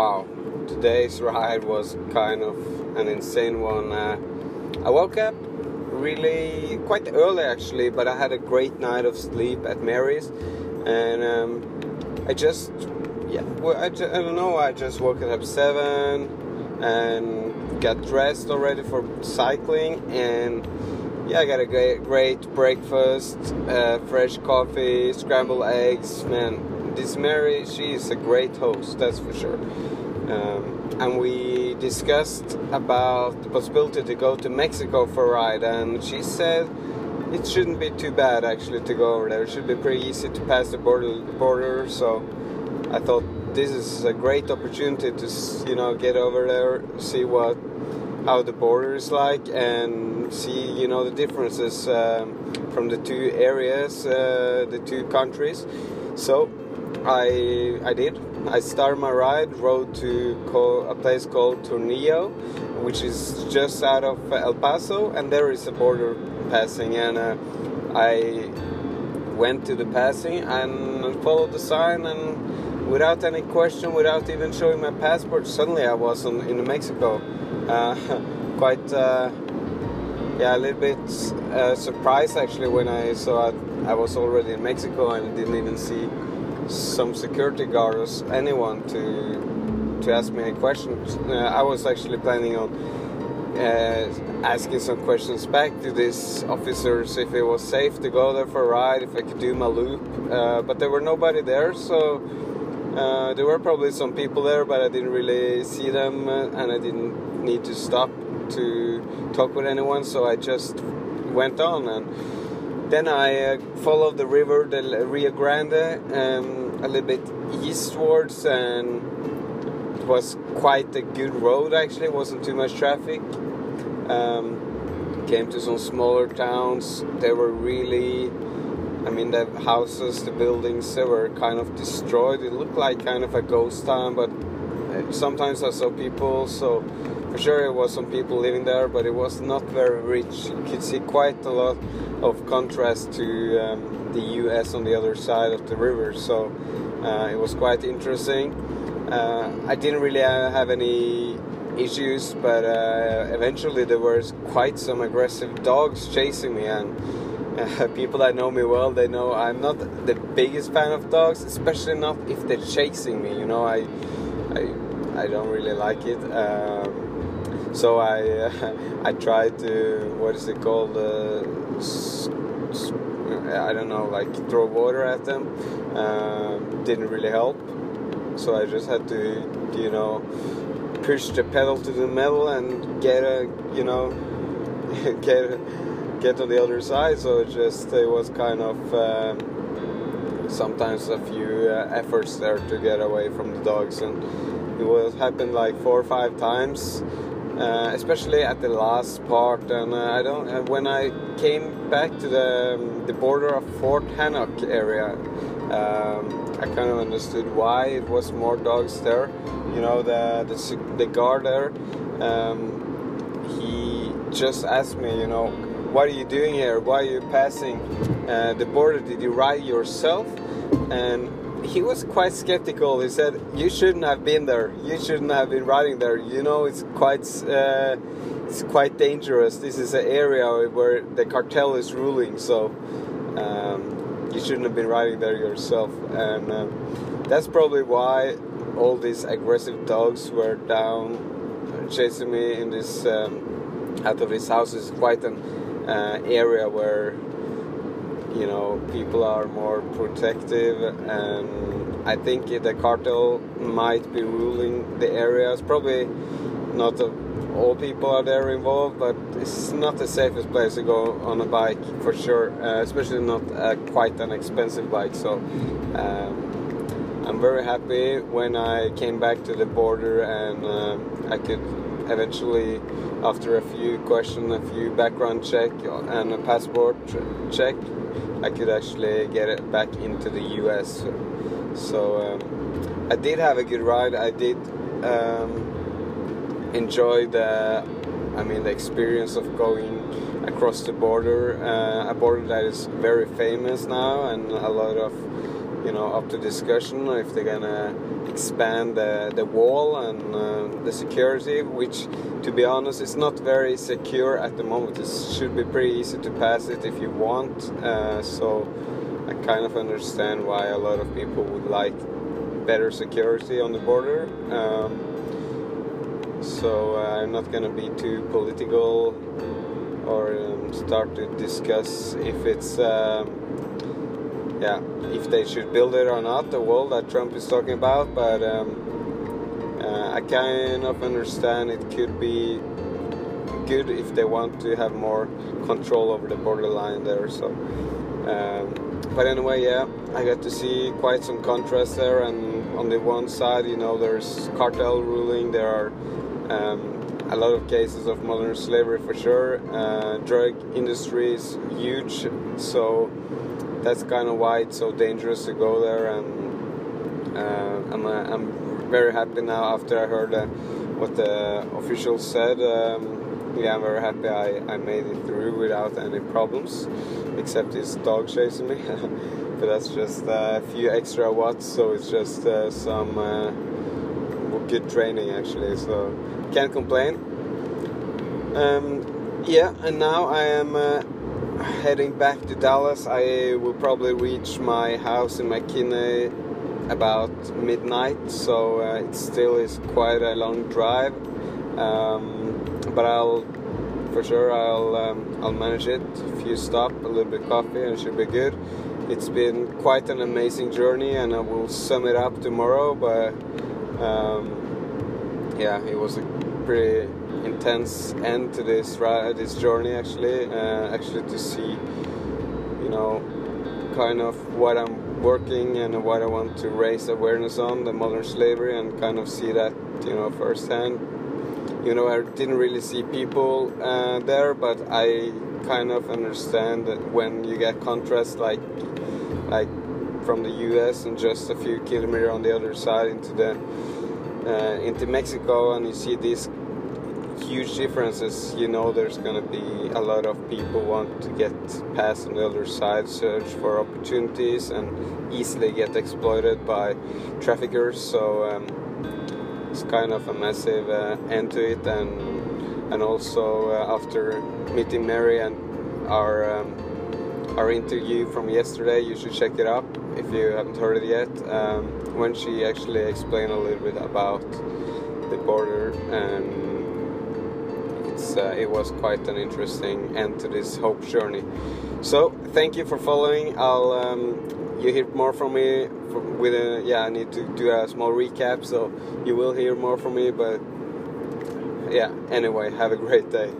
wow, today's ride was kind of an insane one. Uh, I woke up really quite early actually, but I had a great night of sleep at Mary's, and um, I just yeah, well, I, I don't know. I just woke up seven and got dressed already for cycling, and yeah, I got a great, great breakfast, uh, fresh coffee, scrambled eggs. Man, this Mary, she is a great host, that's for sure. Um, and we discussed about the possibility to go to Mexico for a ride, and she said it shouldn't be too bad actually to go over there. It should be pretty easy to pass the border. border so I thought this is a great opportunity to you know get over there, see what how the border is like, and see you know the differences um, from the two areas, uh, the two countries. So I I did. I started my ride, rode to a place called Tornillo, which is just out of El Paso, and there is a border passing, and uh, I went to the passing and followed the sign and without any question, without even showing my passport, suddenly I was in Mexico. Uh, quite, uh, yeah, a little bit uh, surprised actually when I saw it. I was already in Mexico and didn't even see some security guards, anyone to to ask me any questions. Uh, I was actually planning on uh, asking some questions back to these officers if it was safe to go there for a ride, if I could do my loop. Uh, but there were nobody there, so uh, there were probably some people there, but I didn't really see them, uh, and I didn't need to stop to talk with anyone, so I just went on. And then I uh, followed the river, the Rio Grande, um, a little bit eastwards, and it was quite a good road actually. It wasn't too much traffic. Um, came to some smaller towns. They were really I mean, the houses, the buildings, they were kind of destroyed. It looked like kind of a ghost town, but uh, sometimes I saw people, so for sure it was some people living there, but it was not very rich. You could see quite a lot of contrast to um, the US on the other side of the river, so uh, it was quite interesting. Uh, I didn't really uh, have any issues, but uh, eventually there was quite some aggressive dogs chasing me and people that know me well, they know I'm not the biggest fan of dogs, especially not if they're chasing me. You know, I, I, I don't really like it. Um, so I, uh, I tried to what is it called? Uh, I don't know, like throw water at them. Um, didn't really help. So I just had to, you know, push the pedal to the metal and get a, you know, get. Get on the other side. So it just it was kind of um, sometimes a few uh, efforts there to get away from the dogs, and it was happened like four or five times. Uh, especially at the last part, and uh, I don't. Uh, when I came back to the um, the border of Fort Hancock area, um, I kind of understood why it was more dogs there. You know, the the, the guard there, um, he just asked me, you know, what are you doing here? Why are you passing uh, the border? Did you ride yourself? And he was quite skeptical. He said, "You shouldn't have been there. You shouldn't have been riding there. You know, it's quite uh, it's quite dangerous. This is an area where the cartel is ruling, so um, you shouldn't have been riding there yourself." And um, that's probably why all these aggressive dogs were down chasing me in this um, out of this house. It's quite an uh, area where you know people are more protective and I think the cartel might be ruling the areas probably not all people are there involved but it's not the safest place to go on a bike for sure uh, especially not quite an expensive bike. So um, I'm very happy when I came back to the border and uh, I could eventually after a few questions, a few background check and a passport check, I could actually get it back into the US. So um, I did have a good ride. I did um, enjoy the, I mean, the experience of going across the border, uh, a border that is very famous now, and a lot of you know up to discussion if they're gonna expand the, the wall and uh, the security, which to be honest is not very secure at the moment. It should be pretty easy to pass it if you want. Uh, so I kind of understand why a lot of people would like better security on the border. Um, so uh, I'm not gonna be too political or um, start to discuss if it's. Um, yeah, if they should build it or not, the wall that Trump is talking about. But um, uh, I kind of understand it could be good if they want to have more control over the borderline there. So, um, but anyway, yeah, I got to see quite some contrast there. And on the one side, you know, there's cartel ruling. There are um, a lot of cases of modern slavery for sure. Uh, drug industry is huge, so that's kind of why it's so dangerous to go there. And uh, I'm, uh, I'm very happy now after I heard uh, what the officials said. Um, yeah, I'm very happy I, I made it through without any problems, except this dog chasing me. but that's just a few extra watts, so it's just uh, some uh, good training actually. So can't complain. Um, yeah, and now I am uh, heading back to Dallas. I will probably reach my house in McKinney about midnight, so uh, it still is quite a long drive. Um, but I'll, for sure, I'll um, I'll manage it. A few stop, a little bit coffee, and it should be good. It's been quite an amazing journey, and I will sum it up tomorrow. But um, yeah, it was a pretty intense end to this ride, this journey actually uh, actually to see you know kind of what I'm working and what I want to raise awareness on the modern slavery and kind of see that you know firsthand. You know I didn't really see people uh, there but I kind of understand that when you get contrast like like from the US and just a few kilometers on the other side into the uh, into Mexico and you see these huge differences, you know there's going to be a lot of people want to get past on the other side, search for opportunities, and easily get exploited by traffickers. So um, it's kind of a massive uh, end to it, and and also uh, after meeting Mary and our um, our interview from yesterday, you should check it up if you haven't heard it yet. Um, when she actually explained a little bit about the border and uh, it was quite an interesting end to this hope journey. So thank you for following. I'll um, you hear more from me from, with a yeah. I need to do a small recap, so you will hear more from me. But yeah. Anyway, have a great day.